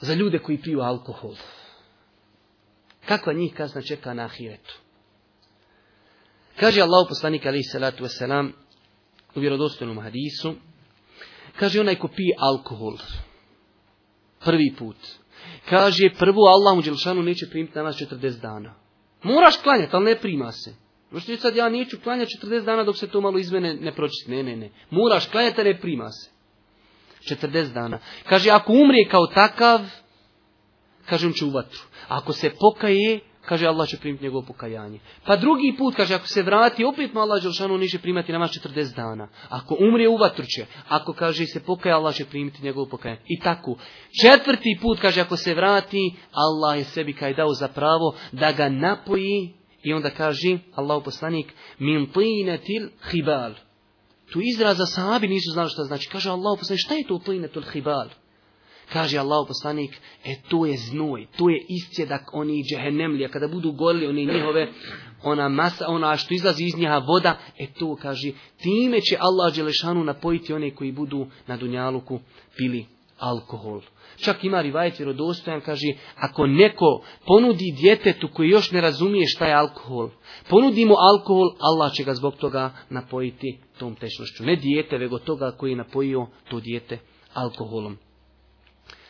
za ljude koji piju alkohol. Kakva njih kazna čeka na ahiretu? Kaže Allah poslanik alaih salatu wasalam u vjerodostojnom hadisu. Kaže onaj ko pije alkohol prvi put. Kaže prvo Allah mu Đelšanu neće primiti na nas 40 dana. Moraš klanjati, ali ne prima se. Možete sad ja neću klanjati 40 dana dok se to malo izmene ne pročiti. Ne, ne, ne. Moraš klanjati, ne prima se. 40 dana. Kaže, ako umrije kao takav, kaže, on će u vatru. Ako se pokaje, kaže, Allah će primiti njegovo pokajanje. Pa drugi put, kaže, ako se vrati, opet mu Allah Đelšanu niže primati nama 40 dana. Ako umrije u vatru će. Ako, kaže, se pokaje, Allah će primiti njegovo pokajanje. I tako. Četvrti put, kaže, ako se vrati, Allah je sebi kaj dao za pravo da ga napoji I onda kaže Allahu poslanik min tinatil khibal tu izraza sahabi nisu znali šta znači. Kaže Allah poslanik, šta je to tline tul hibal? Kaže Allah poslanik, e to je znoj, to je iscjedak oni džehennemlija, kada budu gorili oni njihove, ona masa, ona što izlazi iz njeha voda, e to kaže, time će Allah Đelešanu napojiti one koji budu na Dunjaluku pili alkohol. Čak ima rivajet vjerodostojan, kaže, ako neko ponudi djetetu koji još ne razumije šta je alkohol, ponudi mu alkohol, Allah će ga zbog toga napojiti tom tešnošću. Ne djete, vego toga koji je napojio to djete alkoholom.